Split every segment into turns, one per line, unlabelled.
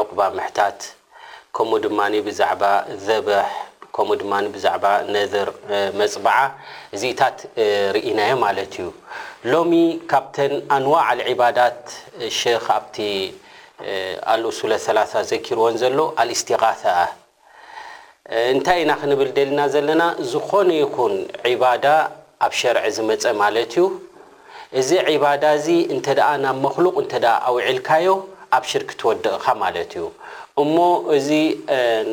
ዑቕባ ምሕታት ከምኡ ድማ ብዛዕባ ዘበሕ ከምኡ ድማ ብዛዕባ ነዝር፣ መጽብዓ፣ እዚኢታት ርኢናዮ ማለት እዩ። ሎሚ ካብተን ኣንዋዕ ኣልዒባዳት ሼኽ ኣብቲ ኣልኡሱለ ሰላሳ ዘኪርወን ዘሎ ኣልኢስቲጋሰ እያ። እንታይ ኢና ክንብል ደልና ዘለና ዝኾነ ይኹን ዒባዳ ኣብ ሸርዒ ዝመጸ ማለት እዩ እዚ ዒባዳ እዚ እንተ ናብ መክሉቅ እንተ ኣውዒልካዮ ኣብ ሽርክ ትወድቅ እኻ ማለት እዩ እሞ እዚ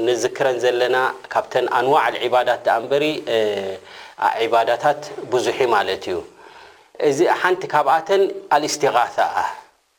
ንዝክረን ዘለና ካብተን ኣንዋዕ ዒባዳት ደኣ እምበሪ ዒባዳታት ብዙሕ ማለት እዩ እዚ ሓንቲ ካብኣተን ኣልእስቲጋሳ እያ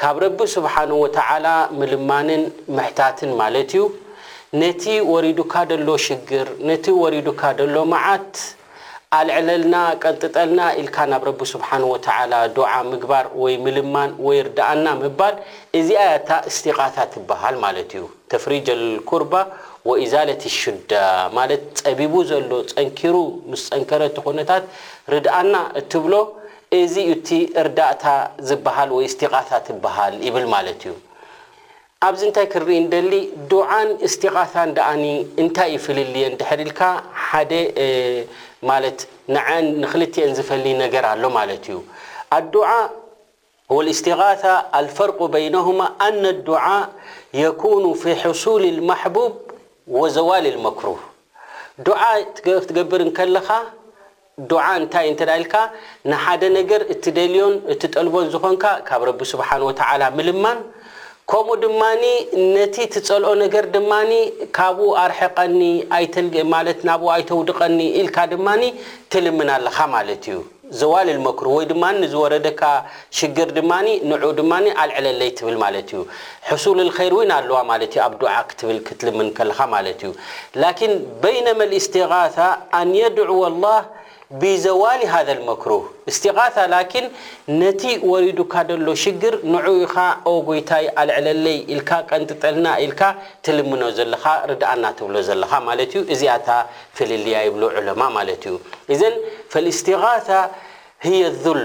ካብ ረቢ ሱብሓነሁ ወተዓላ ምልማንን ምሕታትን ማለት እዩ፣ ነቲ ወሪዱካ ደሎ ሽግር ነቲ ወሪዱካ ደሎ መዓት ኣልዕለልና ቀንጥጠልና ኢልካ ናብ ረቢ ሱብሓነሁ ወተዓላ ዱዓ ምግባር ወይ ምልማን ወይ ርድኣና ምባል እዚኣ እያ እታ እስቲቓታ ትበሃል ማለት እዩ፣ ተፍሪጀል ኩርባ ወኢዛለቲ ሹዳ ማለት ጸቢቡ ዘሎ ጸንኪሩ ምስ ጸንከረ እቲ ኩነታት ርድኣና እትብሎ እዚ እዩ እቲ እርዳእታ ዝበሃል ወይ እስቲቓሳ ትበሃል ይብል ማለት እዩ። ኣብዚ እንታይ ክንርኢ ንደሊ ዱዓን እስቲቓሳን ደኣኒ እንታይ እዩ ፍልልየን ድሕር ኢልካ ሓደ ማለት ንዐን ንኽልቲኤን ዝፈሊ ነገር ኣሎ ማለት እዩ። ኣዱዓ ወልእስቲቓሳ ኣልፈርቁ በይነሁማ ኣነ ዱዓ የኩኑ ፊ ሕሱል ልማሕቡብ ወዘዋል ልመክሩህ ዱዓ ክትገብር እንከለኻ ዱዓ እንታይ እንተ ኢልካ ንሓደ ነገር እትደልዮን እትጠልቦን ዝኾንካ ካብ ረቢ ሱብሓነሁ ወተዓላ ምልማን ከምኡ ድማ ነቲ ትጸልኦ ነገር ድማ ካብኡ ኣርሕቀኒ ኣይተልግ ማለት ናብኡ ኣይተውድቀኒ ኢልካ ድማ ትልምን ኣለኻ ማለት እዩ። ዘዋል ኣልመክሩህ ወይ ድማ ንዝወረደካ ሽግር ድማ ንዑ ድማ ኣልዕለለይ ትብል ማለት እዩ ሕሱል ልኸይር እውን ኣለዋ ማለት እዩ ኣብ ዱዓ ክትብል ክትልምን ከለኻ ማለት እዩ ላኪን በይነመ ልእስቲጋታ ኣን የድዕወ ኣላህ ቢዘዋሊ ሃዘ ልመክሩህ እስቲጋታ ላኪን ነቲ ወሪዱካ ደሎ ሽግር ንዑ ኢኻ ኦ ጎይታይ ኣልዕለለይ ኢልካ ቀንጥጠልና ኢልካ ትልምኖ ዘለኻ ርድኣና ትብሎ ዘለኻ ማለት እዩ እዚኣ እታ ፍልልያ ይብሉ ዑለማ ማለት እዩ እዘን ፈልእስቲጋታ ህየ ዙል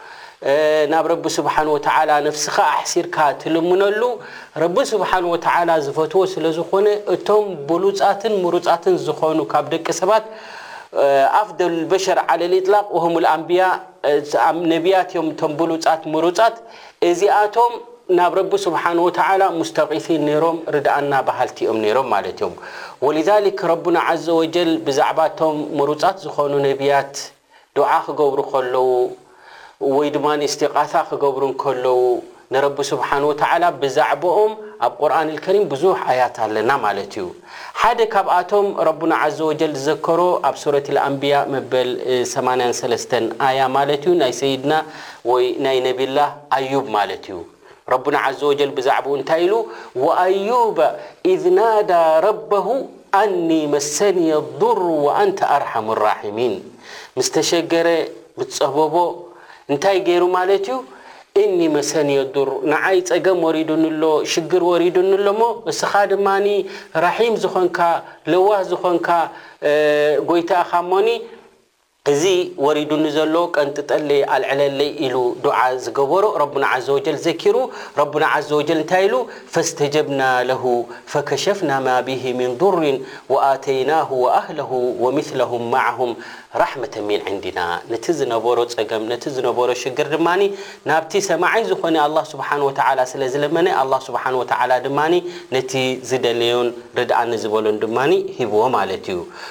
ናብ ረቢ ስብሓን ወተዓላ ነፍስኻ ኣሕሲርካ ትልምነሉ ረቢ ስብሓን ወተዓላ ዝፈትዎ ስለ ዝኾነ እቶም ብሉፃትን ምሩፃትን ዝኾኑ ካብ ደቂ ሰባት ኣፍደሉ ልበሸር ዓለ ልኢጥላቅ ወሁም ልኣንብያ ነቢያት እዮም እቶም ብሉፃት ምሩፃት እዚኣቶም ናብ ረቢ ስብሓን ወተዓላ ሙስተቂሲን ነይሮም ርድኣና በሃልቲ እዮም ነይሮም ማለት እዮም ወሊዛሊክ ረቡና ዓዘ ወጀል ብዛዕባ እቶም ምሩፃት ዝኾኑ ነቢያት ዱዓ ክገብሩ ከለዉ ወይ ድማ እስቲቃሳ ክገብሩ እንከለዉ ንረቢ ስብሓን ወተዓላ ብዛዕብኦም ኣብ ቁርኣን ኣልከሪም ብዙሕ ኣያት ኣለና ማለት እዩ ሓደ ካብኣቶም ረቡና ዓዘ ወጀል ዝዘከሮ ኣብ ሱረት ኣልኣንብያ መበል ሰማንያን ሰለስተን ኣያ ማለት እዩ ናይ ሰይድና ወይ ናይ ነቢላህ ኣዩብ ማለት እዩ ረቡና ዓዘ ወጀል ብዛዕብኡ እንታይ ኢሉ? ወኣዩበ ኢዝ ናዳ ረበሁ ኣኒ መሰኒየ ዱሩ ወኣንተ ኣርሓሙ ራሒሚን ምስ ተሸገረ፣ ምስ ጸበቦ፣ እንታይ ገይሩ ማለት እዩ? እኒ መሰኒየ ዱር፣ ንዓይ ጸገም ወሪዱኒ ኣሎ፣ ሽግር ወሪዱኒ ኣሎ እሞ እስኻ ድማ ራሒም ዝኾንካ፣ ለዋህ ዝኾንካ ጐይታ ኢኻ እሞኒ፣ እዚ ወሪዱኒ ዘሎ ቀንጥጠለይ ኣልዕለለይ ኢሉ ዱዓ ዝገበሮ ረቡና ዓዘ ወጀል ዘኪሩ ረቡና ዓዘ ወጀል እንታይ ኢሉ ፈስተጀብና ለሁ ፈከሸፍና ማ ቢሂ ሚን ዱሪን ወኣተይናሁ ወኣህለሁ ወሚስለሁም ማዐሁም ራሕመተን ሚን ዕንዲና ነቲ ዝነበሮ ፀገም ነቲ ዝነበሮ ሽግር ድማ ናብቲ ሰማዒ ዝኾነ ኣላህ ሱብሓነሁ ወተዓላ ስለ ዝለመነ ኣላህ ሱብሓነሁ ወተዓላ ድማ ነቲ ዝደለዮን ርድኣኒ ዝበሎን ድማ ሂብዎ ማለት እዩ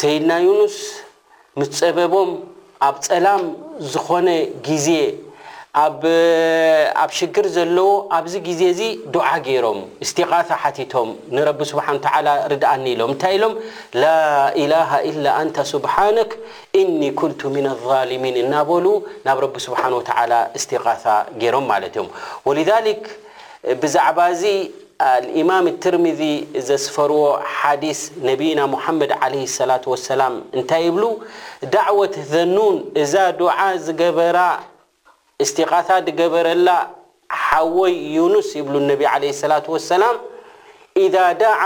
ሰይድና ዩኑስ ምስ ጸበቦም ኣብ ጸላም ዝኾነ ግዜ ኣብ ኣብ ሽግር ዘለዎ ኣብዚ ግዜ እዚ ዱዓ ጌሮም እስቲቃሳ ሓቲቶም ንረቢ ስብሓን ተዓላ ርድኣኒ ኢሎም እንታይ ኢሎም ላኢላሃ ኢላ ኣንተ ስብሓነክ ኢኒ ኩንቱ ሚነ ዛሊሚን እናበሉ ናብ ረቢ ስብሓን ወተዓላ እስቲቃሳ ጌሮም ማለት እዮም ወሊዛሊክ ብዛዕባ እዚ ኣልኢማም ኣትርሚዚ ዘስፈርዎ ሓዲስ ነቢይና ሙሓመድ ዓለይሂ ሰላቱ ወሰላም እንታይ ይብሉ ዳዕወት ዘኑን እዛ ዱዓ ዝገበራ እስቲቓሳ ድገበረላ ሓወይ ዩኑስ ይብሉ ነቢ ዓለይሂ ሰላቱ ወሰላም ኢዛ ዳዓ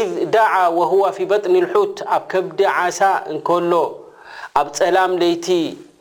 ኢዝ ዳዓ ወሁዋ ፊ በጥኒ ልሑት ኣብ ከብዲ ዓሳ እንከሎ ኣብ ጸላም ለይቲ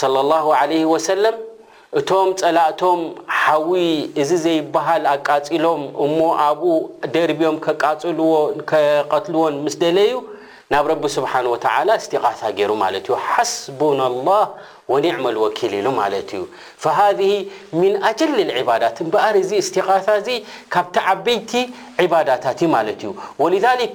ሰለላሁ ዓለይሂ ወሰለም እቶም ጸላእቶም ሓዊ እዚ ዘይብሃል ኣቃጺሎም እሞ ኣብኡ ደርብዮም ከቃጽልዎ ከቐትልዎን ምስ ደለዩ ናብ ረቢ ስብሓን ወተዓላ እስቲቓሳ ገይሩ ማለት እዩ ሓስቡነላህ ወኒዕመል ወኪል ኢሉ ማለት እዩ ፈሃዚህ ሚን ኣጀሊ ልዕባዳት እምበኣር እዚ እስቲቓሳ እዚ ካብቲ ዓበይቲ ዕባዳታት እዩ ማለት እዩ ወሊዛሊክ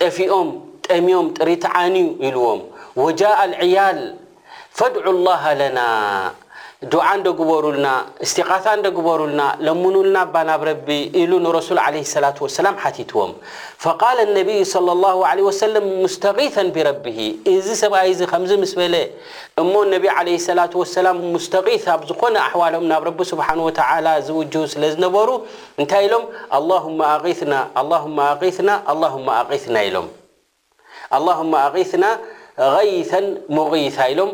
ጠፊኦም ጠምዮም ጥሪት ዓንዩ ኢልዎም ወጃእ ኣልዕያል ፈድዑ ኣላሃ ለና ዱዓ እንዶ ግበሩልና እስቲቃሳ እንዶ ግበሩልና ለምኑልና እባ ናብ ረቢ ኢሉ ንረሱል ዓለይሂ ሰላቱ ወሰላም ሓቲትዎም ፈቃለ ነብዩ ሰለላሁ ዓለይሂ ወሰለም ሙስተጊሰን ቢረቢሂ እዚ ሰብኣይ እዚ ከምዚ ምስ በለ እሞ ነቢ ዓለይሂ ሰላቱ ወሰላም ሙስተጊስ ኣብ ዝኾነ ኣሕዋሎም ናብ ረቢ ሱብሓነሁ ወተዓላ ዝውጅሁ ስለ ዝነበሩ እንታይ ኢሎም ኣላሁመ ኣቂስና ኣላሁመ ኣቂስና ኣላሁመ ኣቂስና ኢሎም ኣላሁመ ኣቂስና ገይሰን ሙጊሳ ኢሎም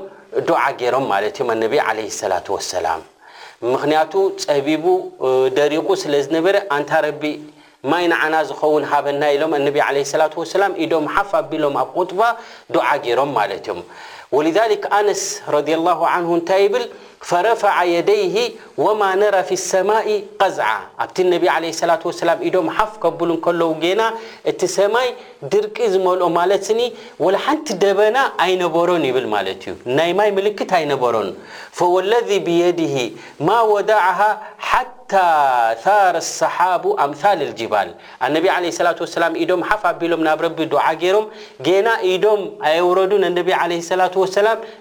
ዱዓ ገይሮም ማለት እዮም ኣነቢ ዓለይሂ ሰላቱ ወሰላም ምኽንያቱ ፀቢቡ ደሪቑ ስለ ዝነበረ ኣንታ ረቢ ማይ ንዓና ዝኸውን ሃበና ኢሎም ኣነቢ ዓለይሂ ሰላቱ ወሰላም ኢዶም ሓፍ ኣቢሎም ኣብ ኹጥባ ዱዓ ገይሮም ማለት እዮም ወሊዛሊክ ኣነስ ረዲየላሁ ዓንሁ እንታይ ይብል ፈረፈዐ የደይሂ ወማ ነራ ፊ ሰማኢ ቀዝዓ ኣብቲ ነቢ ዓለይሂ ሰላቱ ወሰላም ኢዶም ሓፍ ከብሉ እንከለዉ ጌና እቲ ሰማይ ድርቂ ዝመልኦ ማለት ስኒ ወላ ሓንቲ ደበና ኣይነበሮን ይብል ማለት እዩ ናይ ማይ ምልክት ኣይነበሮን ፈወለዚ ብየድሂ ማ ወደዐሃ ሓታ ሳረ ሰሓቡ ኣምሳል ልጅባል ኣነቢ ዓለይሂ ሰላቱ ወሰላም ኢዶም ሓፍ ኣቢሎም ናብ ረቢ ዱዓ ጌሮም ጌና ኢዶም ኣየውረዱን ኣነቢ ዓለይሂ ሰላቱ ወሰላም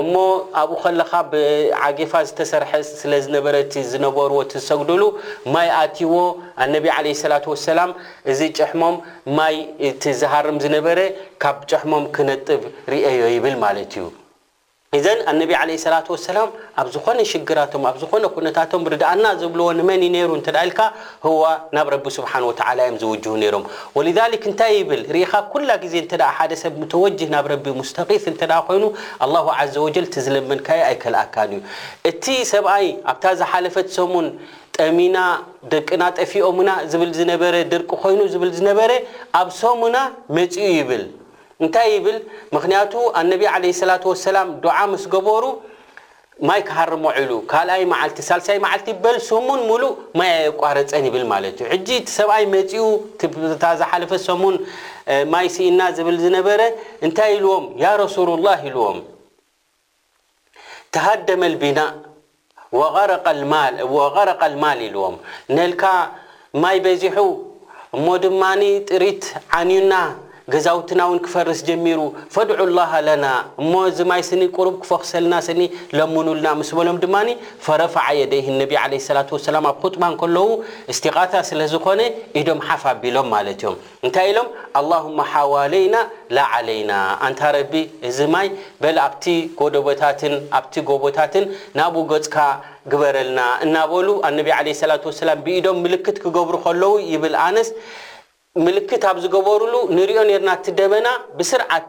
እሞ ኣብኡ ከለኻ ብ ዓጌፋ ዝተሰርሐ ስለ ዝነበረ እቲ ዝነበርዎ እቲ ዝሰግድሉ ማይ ኣትይዎ ኣነቢ ዓለይሂ ሰላቱ ወሰላም እዚ ጭሕሞም ማይ እቲ ዝሃርም ዝነበረ ካብ ጭሕሞም ክነጥብ ሪኤዮ ይብል ማለት እዩ ኢዘን ኣነቢ ዓለይሂ ሰላቱ ወሰላም ኣብ ዝኾነ ሽግራቶም ኣብ ዝኾነ ኩነታቶም ርድኣና ዝብልዎ ንመን እዩ ነይሩ እንተ ኢልካ ህዋ ናብ ረቢ ሱብሓነሁ ወተዓላ እዮም ዝውጅሁ ነይሮም ወሊዛሊክ እንታይ ይብል ርኢኻ ኩላ ግዜ እንተ ሓደ ሰብ ሙተወጅህ ናብ ረቢ ሙስተጊስ እንተ ኮይኑ ኣላሁ ዓዘወጀል እቲ ዝለመንካዮ ኣይከልኣካን እዩ እቲ ሰብኣይ ኣብታ ዝሓለፈት ሰሙን ጠሚና ደቅና ጠፊኦሙና ዝብል ዝነበረ ድርቂ ኮይኑ ዝብል ዝነበረ ኣብ ሰሙና መጺኡ ይብል እንታይ ይብል ምኽንያቱ ኣነቢ ዓለይሂ ሰላቱ ወሰላም ዱዓ ምስ ገበሩ ማይ ክሃርሞ ዒሉ ካልኣይ መዓልቲ ሳልሳይ መዓልቲ በል ሰሙን ሙሉእ ማይ ኣየቋረጸን ይብል ማለት እዩ ሕጂ እቲ ሰብኣይ መጺኡ እታ ዝሓለፈት ሰሙን ማይ ሲኢና ዝብል ዝነበረ እንታይ ኢልዎም ያረሱሉላህ ኢልዎም ተሃደመል ቢናእ ወገረቀል ማል ኢልዎም ነልካ ማይ በዚሑ እሞ ድማ ጥሪት ዓንዩና ገዛውትና ውን ክፈርስ ጀሚሩ ፈድዑ ላሃ ለና እሞ እዚ ማይ ስኒ ቁሩብ ክፎኽሰልና ስኒ ለሙኑልና ምስ በሎም ድማ ፈረፈዓ የደይህ ነቢ ዓለይሂ ሰላቱ ወሰላም ኣብ ኹጥባ እንከለዉ እስቲቓታ ስለዝኾነ ኢዶም ሓፍ ኣቢሎም ማለት እዮም እንታይ ኢሎም ኣላሁመ ሓዋለይና ላ ዓለይና ኣንታ ረቢ እዚ ማይ በል ኣብቲ ጎደቦታትን ኣብቲ ጎቦታትን ናብኡ ገፅካ ግበረልና እናበሉ ኣነቢ ዓለይሂ ሰላቱ ወሰላም ብኢዶም ምልክት ክገብሩ ከለዉ ይብል ኣነስ ምልክት ኣብ ዝገበሩሉ ንሪኦ ኔርና እቲ ደበና ብስርዓት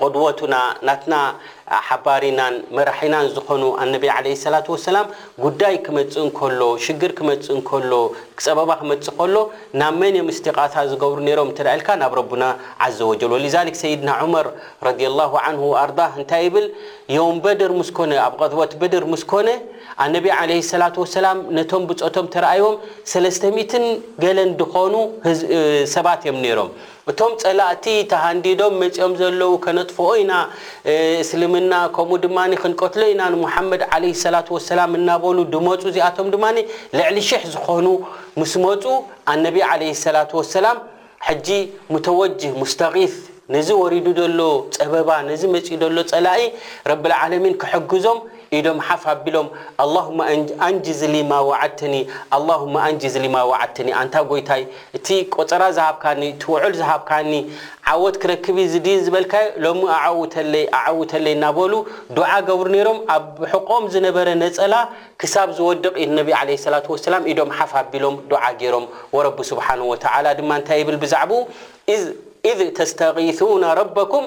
ቕድወቱና፣ ናትና ሓባሪናን መራሒናን ዝኾኑ ኣነቢ ዓለይሂ ሰላቱ ወሰላም ጉዳይ ክመጽእ እንከሎ፣ ሽግር ክመጽእ እንከሎ፣ ጸበባ ክመጽእ ከሎ ናብ መን እዮም እስቲቓሳ ዝገብሩ ኔሮም እንተ ኢልካ ናብ ረቡና ዓዘ ወጀል። ወሊዛሊክ ሰይድና ዑመር ረዲየላሁ ዓንሁ ወኣርዳህ እንታይ ይብል የውም በድር ምስ ኮነ ኣብ ቐዝወት ብድር ምስ ኮነ ኣነቢ ዓለይሂ ሰላቱ ወሰላም ነቶም ብጾቶም ተራእይዎም ሰለስተ ሚእትን ገለን ድኾኑ ሰባት እዮም ኔሮም እቶም ፀላእቲ ተሃንዲዶም መፂኦም ዘለዉ ከነጥፍኦ ኢና እስልምና ከምኡ ድማ ክንቀትሎ ኢና ንሙሓመድ ዓለይሂ ሰላቱ ወሰላም እናበሉ ድመፁ እዚኣቶም ድማ ልዕሊ ሽሕ ዝኾኑ ምስ መፁ ኣነቢ ዓለይሂ ሰላቱ ወሰላም ሕጂ ሙተወጅህ ሙስተጊስ ነዚ ወሪዱ ዘሎ ፀበባ ነዚ መፂኡ ዘሎ ፀላኢ ረቢልዓለሚን ክሕግዞም ኢዶም ሓፍ ኣቢሎም ኣላሁመ ኣንጅዝሊ ማ ዋዓድተኒ ኣላሁመ ኣንጅዝሊ ማ ዋዓድተኒ ኣንታ ጎይታይ እቲ ቆጸራ ዝሃብካኒ እቲ ውዑል ዝሃብካኒ ዓወት ክረክብ እዩ እዚ ዲን ዝበልካዮ ሎሚ ኣዐውተለይ ኣዐውተለይ እናበሉ ዱዓ ገብሩ ኔሮም ኣብ ሕቆኦም ዝነበረ ነጸላ ክሳብ ዝወድቅ ኢድ ነቢ ዓለይሂ ሰላቱ ወሰላም ኢዶም ሓፍ ኣቢሎም ዱዓ ጌሮም ወረቢ ሱብሓነሁ ወተዓላ ድማ እንታይ ይብል ብዛዕብኡ ኢዝ ተስተጊሱነ ረበኩም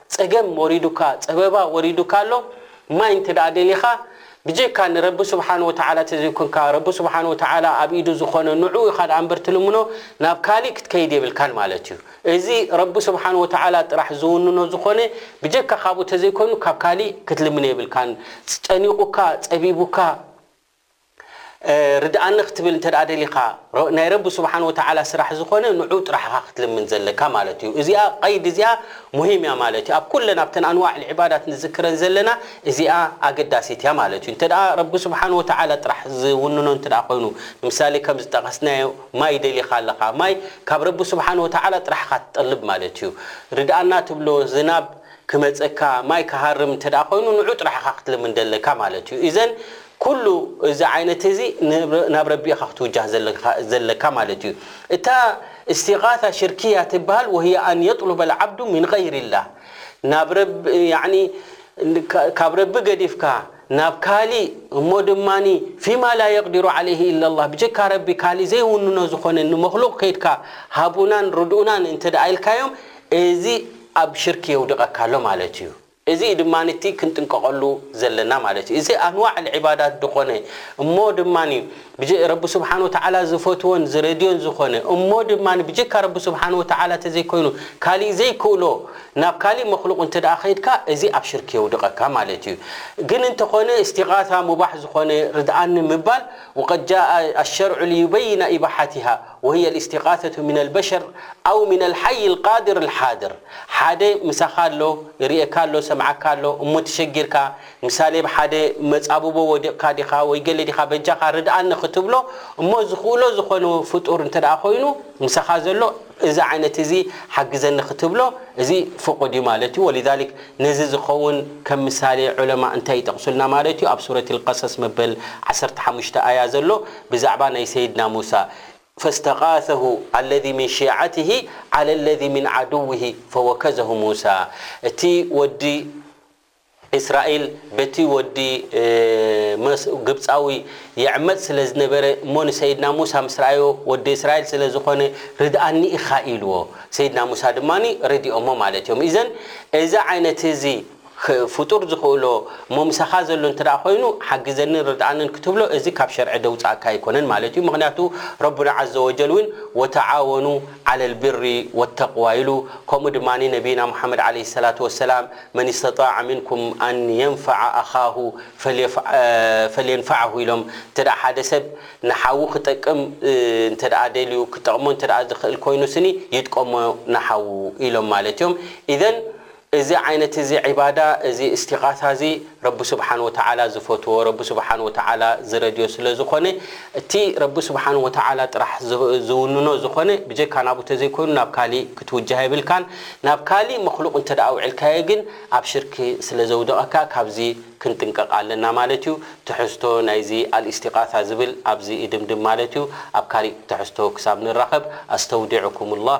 ጸገም ወሪዱካ ጸበባ ወሪዱካ ኣሎ ማይ እንተደኣ ደሊኻ ብጀካ ንረቢ ስብሓን ወተዓላ ተዘይኮንካ ረቢ ስብሓን ወተዓላ ኣብ ኢዱ ዝኾነ ንዑኡ ኢኻ ደኣ እምበር ትልምኖ ናብ ካሊእ ክትከይድ የብልካን ማለት እዩ እዚ ረቢ ስብሓን ወተዓላ ጥራሕ ዝውንኖ ዝኾነ ብጀካ ካብኡ ተዘይኮይኑ ካብ ካሊእ ክትልምነ የብልካን ጨኒቑካ ጸቢቡካ ርድኣኒ ክትብል እንተ ደሊኻ ናይ ረቢ ስብሓን ወተዓላ ስራሕ ዝኾነ ንዑ ጥራሕ ኢኻ ክትልምን ዘለካ ማለት እዩ እዚኣ ቀይዲ እዚኣ ሙሂም እያ ማለት እዩ ኣብ ኩለን ኣብተን ኣንዋዕ ልዕባዳት ንዝክረን ዘለና እዚኣ ኣገዳሲት እያ ማለት እዩ እንተ ረቢ ስብሓን ወተዓላ ጥራሕ ዝውንኖ እንተ ኮይኑ ንምሳሌ ከም ዝጠቀስናዮ ማይ ደሊኻ ኣለኻ ማይ ካብ ረቢ ስብሓን ወተዓላ ጥራሕ ኢኻ ትጠልብ ማለት እዩ ርድኣና ትብሎ ዝናብ ክመጸካ ማይ ክሃርም እንተ ኮይኑ ንዑ ጥራሕ ኢኻ ክትልምን ደለካ ማለት እዩ ኢዘን ኩሉ እዚ ዓይነት እዚ ናብ ረቢ ኢኻ ክትውጃህ ዘለካ ማለት እዩ እታ እስቲጋሳ ሽርክያ ትብሃል ወህየ ኣን የጥሉበ ኣልዓብዱ ምን ገይሪላህ ናብ ረቢ ያኒ ካብ ረቢ ገዲፍካ ናብ ካሊእ እሞ ድማ ፊማ ላ የቅዲሩ ዓለይህ ኢላላህ ብጀካ ረቢ ካሊእ ዘይውንኖ ዝኾነ ንመክሉቅ ከይድካ ሃቡናን ርድኡናን እንተ ኢልካዮም እዚ ኣብ ሽርክ የውድቐካ ኣሎ ማለት እዩ። እዚ እዩ ድማ እቲ ክንጥንቀቐሉ ዘለና ማለት እዩ። እዚ ኣንዋዕ ኣልዒባዳት ዝኾነ እሞ ድማ ብጀ ረቢ ስብሓነሁ ወተዓላ ዝፈትዎን ዝረድዮን ዝኾነ እሞ ድማ ብጀካ ረቢ ስብሓነሁ ወተዓላ ተዘይኮይኑ ካሊእ ዘይክእሎ ናብ ካሊእ መኽሉቕ እንተድኣ ከይድካ እዚ ኣብ ሽርክ የውድቐካ ማለት እዩ። ግን እንተኾነ እስቲቓሳ ሙባሕ ዝኾነ ርድኣኒ ምባል ወቀድ ጃኣ ኣሸርዑ ሊዩበይና ኢባሓቲሃ ወህየ ኣልእስቲቃሰቱ ሚነል በሸር ኣው ሚነል ሓይ ኣልቃድር ኣልሓድር ሓደ ምሳኻ ኣሎ ይርእየካ ኣሎ ይሰምዓካ ኣሎ እሞ ተሸጊርካ ምሳሌ ኣብ ሓደ መጻብቦ ወዲቕካ ዲኻ ወይ ገለ ዲኻ በጃኻ ርድኣኒ ክትብሎ እሞ ዝኽእሎ ዝኾነ ፍጡር እንተ ኮይኑ ምሳኻ ዘሎ እዚ ዓይነት እዚ ሓግዘኒ ክትብሎ እዚ ፍቑድ እዩ ማለት እዩ ወሊዛሊክ ነዚ ዝኸውን ከም ምሳሌ ዑለማእ እንታይ ይጠቕሱልና ማለት እዩ ኣብ ሱረት ኣልቀሰስ መበል ዓሰርተ ሓሙሽተ ኣያ ዘሎ ብዛዕባ ናይ ሰይድና ሙሳ ፈስተቃሰሁ ኣለዚ ምን ሺዓትሂ ዓለ ለዚ ምን ዓድውሂ ፈወከዘሁ ሙሳ እቲ ወዲ እስራኤል በቲ ወዲ ግብጻዊ ይዕመጽ ስለ ዝነበረ እሞ ንሰይድና ሙሳ ምስ ረኣዮ ወዲ እስራኤል ስለ ዝኾነ ርድኣኒ ኢኻ ኢልዎ ሰይድና ሙሳ ድማ ረድኦሞ ማለት እዮም ኢዘን እዚ ዓይነት እዚ ፍጡር ዝኽእሎ እሞ ምሳኻ ዘሎ እንተ ኮይኑ ሓግዘንን ርድኣንን ክትብሎ እዚ ካብ ሸርዒ ደውጻእካ ኣይኮነን ማለት እዩ ምኽንያቱ ረቡና ዓዘወጀል እውን ወተዓወኑ ዓለል ቢሪ ወተቅዋ ኢሉ ከምኡ ድማ ነቢይና ሙሓመድ ዓለይሂ ሰላቱ ወሰላም መን እስተጣዐ ምንኩም ኣን የንፈዐ ኣኻሁ ፈልየንፈዐሁ ኢሎም እንተ ሓደ ሰብ ንሓዉ ክጠቅም እንተ ደልዩ ክጠቅሞ እንተ ዝኽእል ኮይኑ ስኒ ይጥቀሞ ንሓዉ ኢሎም ማለት እዮም ኢዘን እዚ ዓይነት እዚ ዒባዳ እዚ እስቲቓሳ እዚ ረቢ ስብሓን ወተዓላ ዝፈትዎ ረቢ ስብሓን ወተዓላ ዝረድዮ ስለ ዝኾነ እቲ ረቢ ስብሓን ወተዓላ ጥራሕ ዝውንኖ ዝኾነ ብጀካ ናብኡ ተዘይኮይኑ ናብ ካሊእ ክትውጃህ የብልካን ናብ ካሊእ መኽሉቕ እንተድኣ ኣውዒልካዮ ግን ኣብ ሽርኪ ስለ ዘውድቐካ ካብዚ ክንጥንቀቕ ኣለና ማለት እዩ ትሕዝቶ ናይዚ ኣልእስቲቓሳ ዝብል ኣብዚ እድምድም ማለት እዩ ኣብ ካሊእ ትሕዝቶ ክሳብ ንራኸብ ኣስተውዲዑኩሙላህ